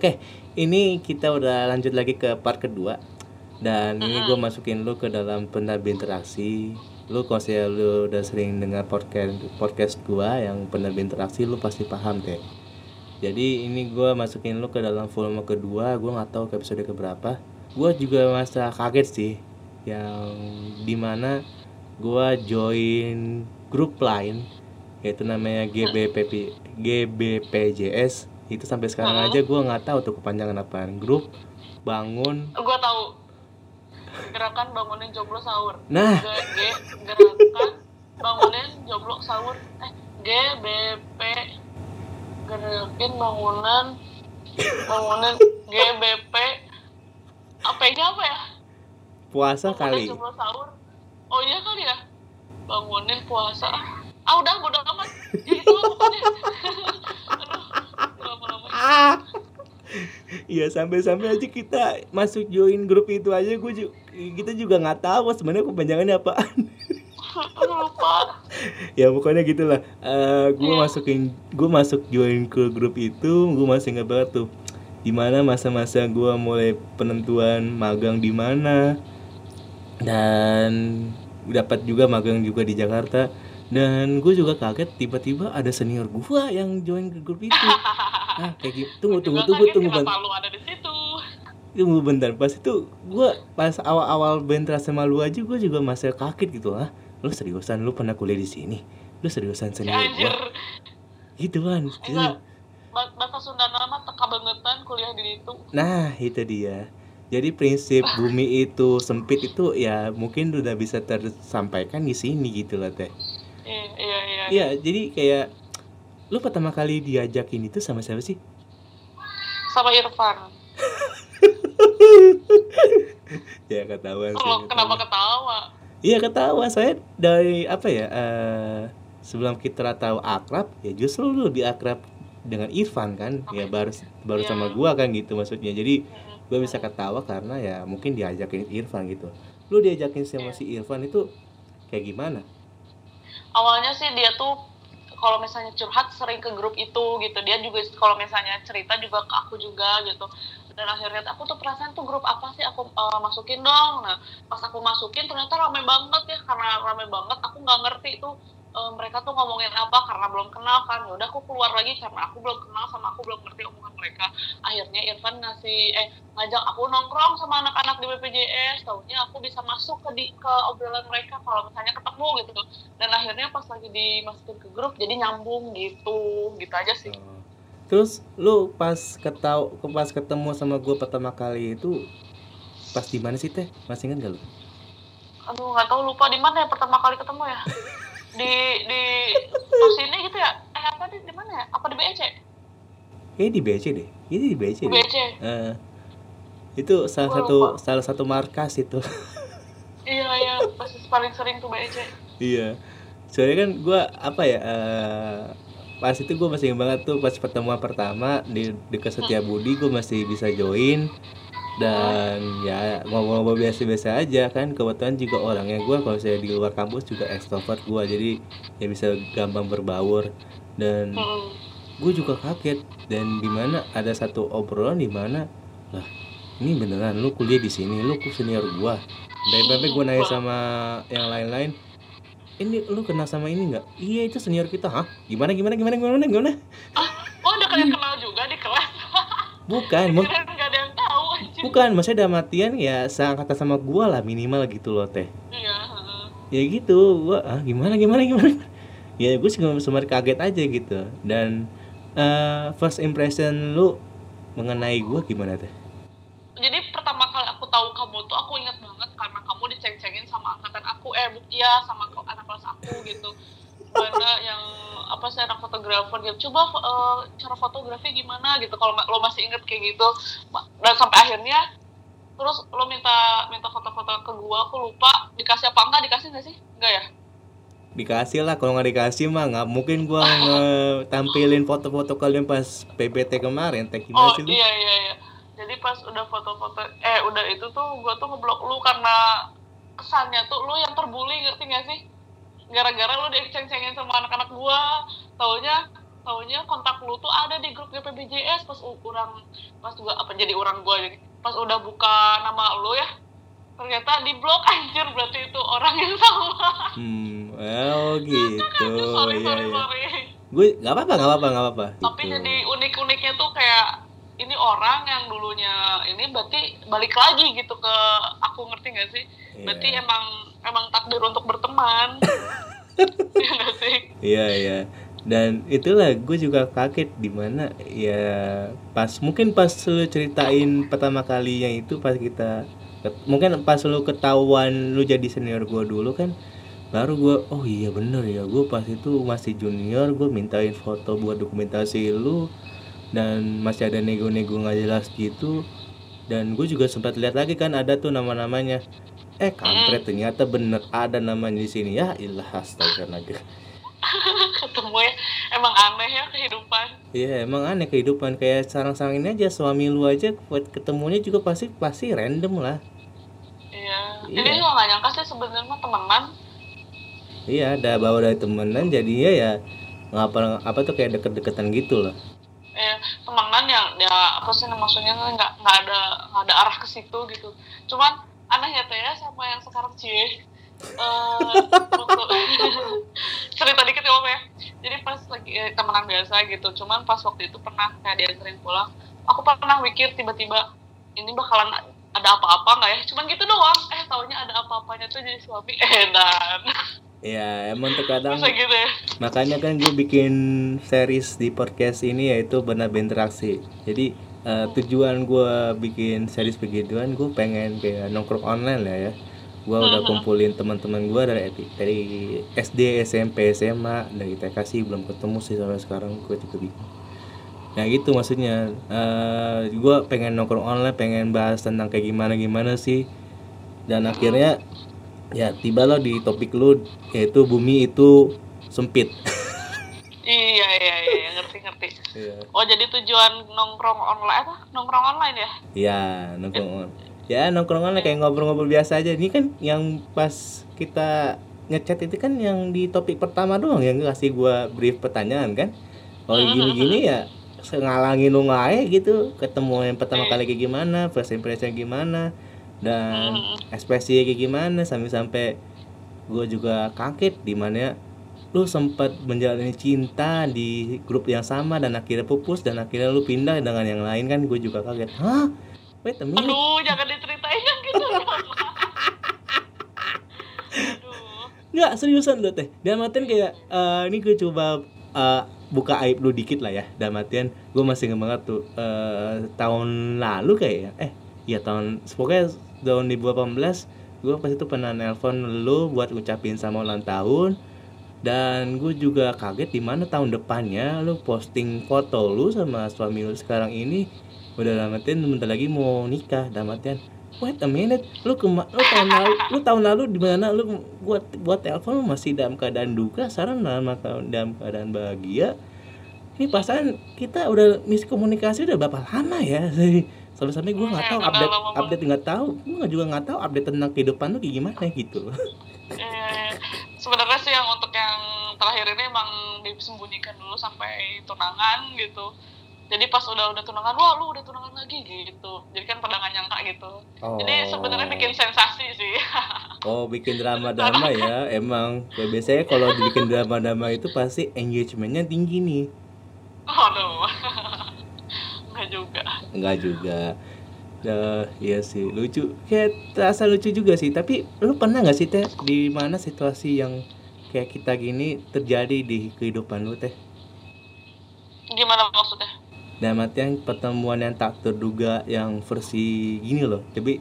Oke, ini kita udah lanjut lagi ke part kedua dan ini gue masukin lu ke dalam penerbi interaksi. Lu kalau saya lu udah sering dengar podcast podcast gua yang penerbi interaksi, lu pasti paham teh. Jadi ini gue masukin lu ke dalam volume kedua, gue nggak tahu ke episode keberapa. Gue juga masa kaget sih, yang di mana gue join grup lain yaitu namanya GBPP GBPJS itu sampai sekarang Hmm. aja gue nggak tahu tuh kepanjangan apaan grup bangun Gue tahu. Gerakan bangunin jomblo sahur. nah G, G gerakan bangunin jomblo sahur. Eh, GBP gerakin bangunan bangunan GBP apa ini apa ya? puasa Bangunin kali jomblo sahur. Oh iya kali ya. Bangunin puasa. Ah udah bodo amat. Ya itu pokoknya. Ah Iya sampai-sampai aja kita masuk join grup itu aja gue ju- kita juga nggak tahu sebenarnya kepanjangannya apaan. Lupa. ya pokoknya gitulah. Eh gue masukin gue masuk join ke grup itu gue masih ingat banget tuh di mana masa-masa gue mulai penentuan magang di mana. Dan dapat juga magang juga di Jakarta. Dan gue juga kaget tiba-tiba ada senior gue yang join ke grup itu ah kayak gitu. Tunggu tunggu tunggu tunggu kenapa bentar lu ada di situ. tunggu bentar pas itu gue pas awal-awal bentra sama lu aja gue juga masih kaget gitu ah. Lu seriusan lu pernah kuliah di sini? Lu seriusan Ya, senior anjir. gitu kan Bahasa Sunda nama teka bangetan kuliah di situ. nah itu dia. Jadi prinsip bumi itu sempit itu ya mungkin udah bisa tersampaikan di sini gitu lah teh. Iya, iya, iya. Iya jadi kayak lu pertama kali diajakin itu sama siapa sih Sama Irfan. ya ketahuan sih Lo kenapa ketahuan. ketawa? Iya ketawa saya dari apa ya eh sebelum kita tahu akrab ya justru lu lebih akrab dengan Irfan kan ya baru baru Iya. sama gua kan gitu maksudnya jadi gua bisa ketawa karena ya mungkin diajakin Irfan gitu lu diajakin sama Iya. si Irfan itu kayak gimana Awalnya sih dia tuh kalau misalnya curhat sering ke grup itu gitu. Dia juga kalau misalnya cerita juga ke aku juga gitu. Dan akhirnya aku tuh perasaan tuh grup apa sih aku eh, masukin dong. Nah, pas aku masukin ternyata rame banget ya karena rame banget aku nggak ngerti tuh eh, mereka tuh ngomongin apa karena belum kenal kan. Ya udah aku keluar lagi karena aku belum kenal sama aku belum ngerti omongan mereka. Akhirnya Irfan ngasih eh ngajak aku nongkrong sama anak-anak di BPJS. Tahunya aku bisa masuk ke di ke obrolan mereka kalau misalnya ketemu gitu. Dan akhirnya pas lagi dimasukin ke grup jadi nyambung gitu. Gitu aja sih. terus lu pas ketau pas ketemu sama gua pertama kali itu pas di mana sih teh masih ingat gak lu Aduh nggak tahu lupa di mana ya pertama kali ketemu ya. Di di pos ini gitu ya. Eh apa di di mana ya? Apa di BEC? Kayaknya di BC deh ini di BC Di deh BEC. Eh, itu salah Gua satu lupa. salah satu markas itu Iya iya pasti paling sering tuh BEC. iya soalnya kan gua apa ya eh, pas itu gue masih ingat banget tuh pas pertemuan pertama di dekat Setiabudi gue masih bisa join dan ya ngomong-ngomong biasa-biasa aja kan kebetulan juga orangnya gue kalau saya di luar kampus juga extrovert gue jadi ya bisa gampang berbaur. Dan Hmm. gue juga kaget dan di mana ada satu obrolan di mana lah ini beneran lu kuliah di sini lu senior gua. Dari sampai gue nanya sama yang lain-lain ini lu kenal sama ini nggak? Iya itu senior kita. Hah? Gimana gimana gimana gimana gimana? Oh udah kalian kenal juga di kelas. bukan bukan maksudnya dalam artian ya seangkatan sama gua lah minimal gitu loh teh Iya. ya gitu gua ah gimana gimana gimana ya gue cuma sempat kaget aja gitu dan eh, first impression lu mengenai gua gimana teh Jadi pertama kali aku tahu kamu tuh aku ingat banget karena kamu diceng-cengin sama angkatan aku eh iya sama anak kelas aku gitu. Mana yang apa sih anak fotografer gitu. Coba eh, cara fotografi gimana gitu kalau ma- lo masih inget kayak gitu. Dan akhirnya terus lo minta minta foto-foto ke gua aku lupa dikasih apa enggak dikasih nggak sih? Enggak ya? Dikasih lah kalau nggak dikasih mah nggak mungkin gua tampilin foto-foto kalian pas PPT kemarin teh oh sih lu? iya iya iya. Jadi pas udah foto-foto eh udah itu tuh gua tuh ngeblok lu karena kesannya tuh lu yang terbully ngerti gak sih? Gara-gara lu diceng-cengin sama anak-anak gua taunya taunya kontak lu tuh ada di grup GPBJS pas orang pas juga apa jadi orang gua jadi pas udah buka nama lu ya ternyata di blok anjir berarti itu orang yang sama. Hmm oh gitu. sorry iya sorry iya. sorry. Gue nggak apa-apa nggak apa-apa nggak apa-apa tapi Gitu. jadi unik-uniknya tuh kayak ini orang yang dulunya ini berarti balik lagi gitu ke aku ngerti gak sih? Berarti Iya. emang emang takdir untuk berteman. Iya Iya iya. Dan itulah gue juga kaget di mana ya pas mungkin pas lu ceritain pertama kalinya itu pas kita mungkin pas lu ketahuan lu jadi senior gue dulu kan baru gue oh iya bener ya gue pas itu masih junior gue mintain foto buat dokumentasi lu dan masih ada nego-nego nggak jelas gitu. Dan gue juga sempat lihat lagi kan ada tuh nama-namanya. Eh kampret ternyata bener ada namanya di sini. Ya ilah ketemu ya. Emang aneh ya kehidupan. Iya emang aneh kehidupan. Kayak sarang-sarang ini aja suami lu aja buat ketemunya juga pasti pasti random lah. iya. Iya. jadi juga nggak nyangka sih sebenarnya temenan? Iya ada bawa dari temenan jadinya ya ngapa apa tuh kayak deket-deketan gitu loh. eh temenan yang ya apa sih maksudnya? Nggak nggak ada nggak ada arah ke situ gitu. Cuman anehnya teh ya sama yang sekarang cie Eh, waktu cerita dikit ya om ya. Jadi pas lagi eh, temenan biasa gitu cuman pas waktu itu pernah kayak dianterin pulang aku pernah mikir tiba-tiba ini bakalan ada apa-apa nggak ya? Cuman gitu doang. Eh taunya ada apa-apanya tuh jadi suami eh dan Iya emang terkadang gitu ya? makanya kan gue bikin series di podcast ini yaitu benar berinteraksi. Jadi eh, tujuan gue bikin series begituan gue pengen kayak nongkrong online lah ya. Gue udah kumpulin teman-teman gue dari dari SD, SMP, SMA, dari TK sih belum ketemu sih sampai sekarang gue juga bingung. Nah gitu maksudnya, eh gue pengen nongkrong online, pengen bahas tentang kayak gimana gimana sih. Dan akhirnya ya tiba lo di topik lu yaitu bumi itu sempit. iya iya iya ngerti ngerti Iya. oh jadi tujuan nongkrong online apa nongkrong online ya Ya nongkrong on. Ya nongkrong online kayak ngobrol-ngobrol biasa aja. Ini kan yang pas kita ngechat itu kan yang di topik pertama doang yang ngasih gua brief pertanyaan kan. Kalau gini-gini ya ngalangin lu ngae gitu. Ketemu yang pertama kali kayak gimana first impression gimana dan ekspresi kayak gimana sampai-sampai gue juga kaget di mana lu sempat menjalani cinta di grup yang sama dan akhirnya pupus dan akhirnya lu pindah dengan yang lain kan. Gue juga kaget. Hah? Wait a minute. Aduh jangan yang gitu dong aduh nggak seriusan lu teh. Dalam artian kayak eh, ini gue coba eh, buka aib lu dikit lah ya dalam artian gue masih ingat banget tuh eh, tahun lalu kayak ya eh ya tahun pokoknya tahun 2018 gue pas itu pernah nelpon lu buat ngucapin sama ulang tahun. Dan gue juga kaget di mana tahun depannya lu posting foto lu sama suami lu sekarang ini. Udah dalam artian bentar lagi mau nikah dalam wait a minute lu kema lu tahun lalu lu tahun lalu di mana? Lu buat buat telepon lu masih dalam keadaan duka sekarang dalam dalam keadaan bahagia. Ini pasangan kita udah miskomunikasi udah berapa lama ya? Sampai sampai gue nggak tahu Hmm, udah update update nggak tahu. Gue juga nggak tahu update tentang kehidupan lu kayak gimana gitu. Eh, sebenarnya sih yang untuk yang terakhir ini emang disembunyikan dulu sampai tunangan gitu jadi pas udah udah tunangan wah lu udah tunangan lagi gitu. Jadi kan pada nggak nyangka gitu. Jadi sebenarnya bikin sensasi sih. Oh bikin drama-drama ya emang. Kayak biasanya kalau dibikin drama-drama itu pasti engagementnya tinggi nih. Aduh nggak juga. Enggak juga. Dah, iya sih. Lucu. Kayak terasa lucu juga sih. Tapi lu pernah nggak sih teh di mana situasi yang kayak kita gini terjadi di kehidupan lu teh? Gimana maksudnya dalam artian pertemuan yang tak terduga yang versi gini loh. Tapi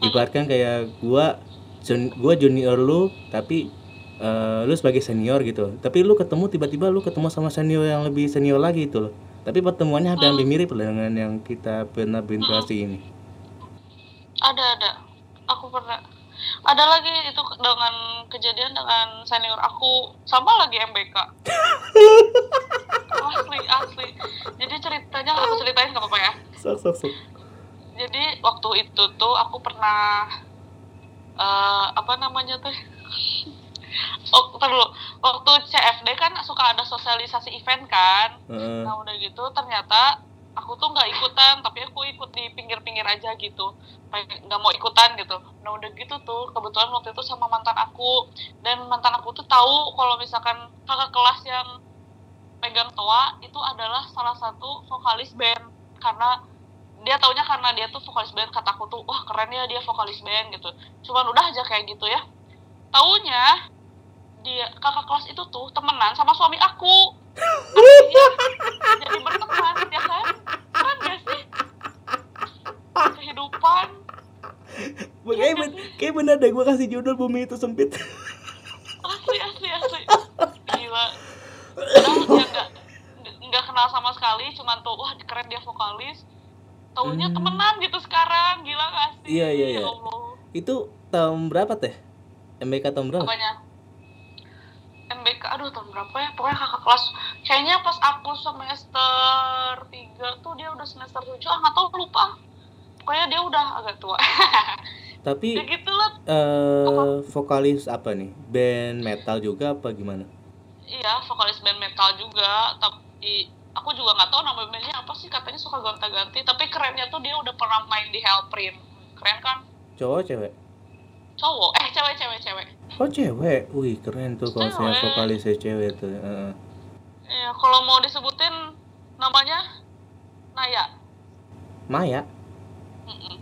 ibaratkan kayak gua jun- gua junior lu tapi eh, lu sebagai senior gitu. Tapi lu ketemu tiba-tiba lu ketemu sama senior yang lebih senior lagi gitu loh. Tapi pertemuannya hampir hampir mirip dengan yang kita pernah berinteraksi ini. Ada ada. Aku pernah. Ada lagi itu dengan kejadian dengan senior aku. Sama lagi MBK asli asli. Jadi ceritanya aku ceritain nggak apa-apa ya. Sok sok sok. Jadi waktu itu tuh aku pernah eh apa namanya tuh? Oh dulu. Waktu CFD kan suka ada sosialisasi event kan? Heeh. nah udah gitu ternyata aku tuh nggak ikutan tapi aku ikut di pinggir-pinggir aja gitu. Nggak mau ikutan gitu. Nah udah gitu tuh kebetulan waktu itu sama mantan aku. Dan mantan aku tuh tahu kalau misalkan kakak kelas yang pegang toa itu adalah salah satu vokalis band. Karena dia taunya karena dia tuh vokalis band kata aku tuh wah keren ya dia vokalis band gitu. Cuman udah aja kayak gitu ya. Taunya dia kakak kelas itu tuh temenan sama suami aku. Artinya, jadi berteman ya kan? Kan gak sih? Kehidupan. Kayak, ben kayak bener deh gue kasih judul bumi itu sempit. asli asli asli. Gila kenal sama sekali cuman tuh wah keren dia vokalis taunya Hmm. temenan gitu sekarang gila gak sih Iya, iya, iya. ya Allah itu tahun berapa teh? MBK tahun berapa? apanya MBK aduh tahun berapa ya pokoknya kakak kelas kayaknya pas aku semester 3 tuh dia udah semester 7 ah nggak tahu lupa pokoknya dia udah agak tua Tapi ya gitu lah eh vokalis apa nih? Band metal juga apa gimana? iya vokalis band metal juga tapi aku juga nggak tahu nama bandnya apa sih katanya suka gonta-ganti tapi kerennya tuh dia udah pernah main di Hellprint keren kan Cowok cewek? cowok eh cewek cewek cewek Oh cewek, wih keren tuh kalau saya vokalisnya cewek tuh. Iya, kalau mau disebutin namanya Naya. Maya, Mm-mm.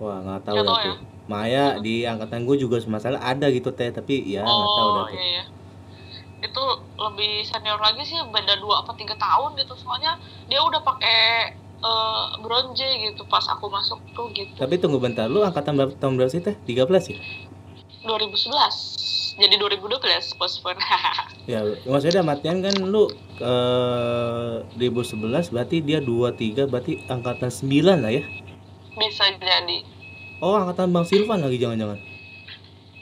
wah nggak tahu ya? tuh. Maya di angkatan gue juga masalah ada gitu teh, tapi ya nggak tahu dah oh tuh. iya iya. Itu lebih senior lagi sih, beda dua apa tiga tahun gitu. Soalnya dia udah pakai eh, bronze gitu pas aku masuk tuh gitu. Tapi tunggu bentar, lu angkatan berapa tahun berapa sih teh? 13 ya? 2011. Jadi 2012 postpone. Ya, maksudnya matian kan lu eh 2011 berarti dia 23 berarti angkatan 9 lah ya. Bisa jadi. Oh, angkatan Bang Silvan lagi jangan-jangan.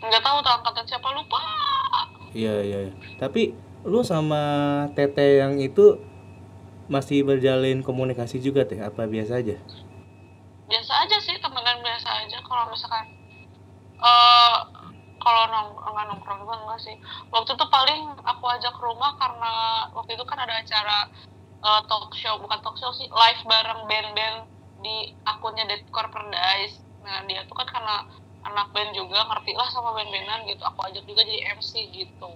Nggak tahu tuh angkatan siapa lupa. Iya, iya, iya. Tapi lu sama Tete yang itu masih berjalin komunikasi juga teh? Apa biasa aja? biasa aja sih temenan biasa aja. Kalau misalkan eh kalau nongkrong nggak nongkrong juga enggak sih. Waktu itu paling aku ajak ke rumah karena waktu itu kan ada acara eh, talk show. Bukan talk show sih live bareng band-band di akunnya Deadcore Paradise nah dia tuh kan karena anak band juga ngerti lah sama band-bandan gitu. Aku ajak juga jadi MC gitu.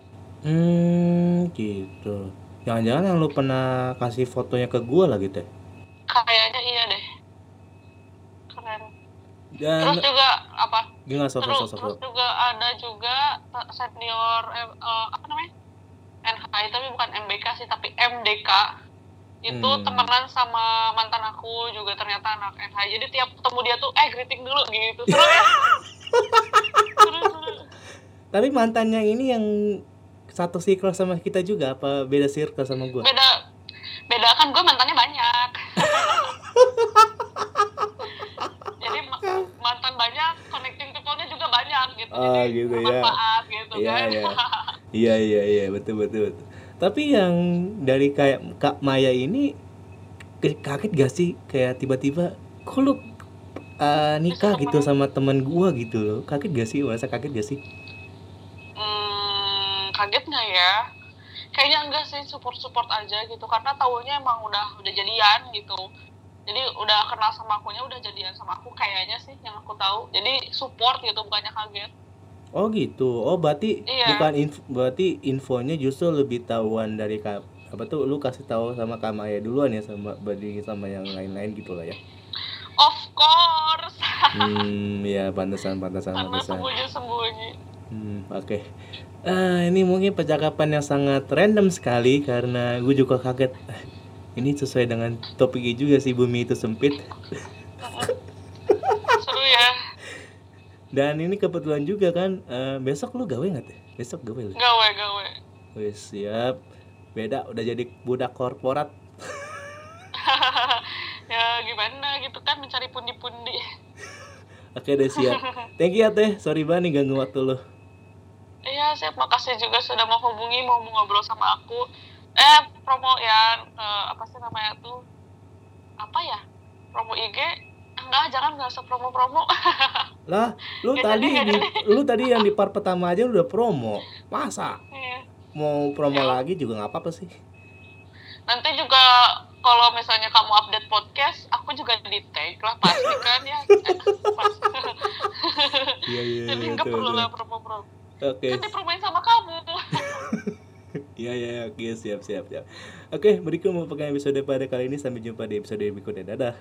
Hmm, gitu. Jangan-jangan yang lu pernah kasih fotonya ke gua lagi teh. kayaknya iya deh. Keren. Terus Dan juga apa? Gimana sok terus, terus juga ada juga eh, senior eh, eh, apa namanya? NHI tapi bukan MBK sih tapi MDK itu Hmm. temenan sama mantan aku juga ternyata anak NHI jadi tiap ketemu dia tuh eh greeting dulu gitu. Seru Tapi mantannya ini yang satu circle sama kita juga apa beda circle sama gua? beda beda kan gue mantannya banyak jadi ma- mantan banyak connecting people-nya juga banyak gitu Ah, jadi gitu ya. gitu Iya, kan iya. Iya iya iya betul betul betul. Tapi yang dari kayak Kak Maya ini kaget gak sih kayak tiba-tiba kok lu uh, nikah gitu sama teman gua gitu loh. Kaget gak sih? Merasa kaget gak sih? Hmm, kaget nggak ya? Kayaknya enggak sih, support-support aja gitu. Karena tahunya emang udah udah jadian gitu. Jadi udah kenal sama akunya, udah jadian sama aku kayaknya sih yang aku tahu. Jadi support gitu, bukannya kaget. Oh gitu. Oh berarti Iya. bukan info, berarti infonya justru lebih tahuan dari apa tuh lu kasih tahu sama Kak Maya duluan ya sama bandingin sama yang lain-lain gitu lah ya. Of course, Hmm, ya pantesan pantesan karena pantesan. sembunyi-sembunyi. Hmm, oke. Ah, ini mungkin percakapan yang sangat random sekali karena gue juga kaget. Ah, Ini sesuai dengan topiknya juga sih bumi itu sempit. Seru ya. Dan ini kebetulan juga kan eh, besok lu gawe nggak teh? Besok gawe lu. Gawe, gawe. Wis siap. Beda udah jadi budak korporat. Gimana gitu kan mencari pundi-pundi. Oke deh siap. Thank you ya teh. Sorry banget nih ganggu waktu lu. Iya, saya makasih juga sudah mau hubungi, mau ngobrol sama aku. Eh, promo ya, eh, apa sih namanya tuh? Apa ya? Promo IG? Enggak, jangan nggak usah promo-promo. Lah, lu Nggak tadi jadi, di, lu tadi yang di part pertama aja udah promo. Masa? Iya. mau promo Ya. lagi juga nggak apa-apa sih nanti juga kalau misalnya kamu update podcast aku juga di tag lah pasti kan ya iya iya jadi iya, nggak perlu lah promo-promo oke kan dipromoin sama kamu Iya iya oke siap siap siap. Oke, berikut merupakan episode pada kali ini sampai jumpa di episode berikutnya. Dadah.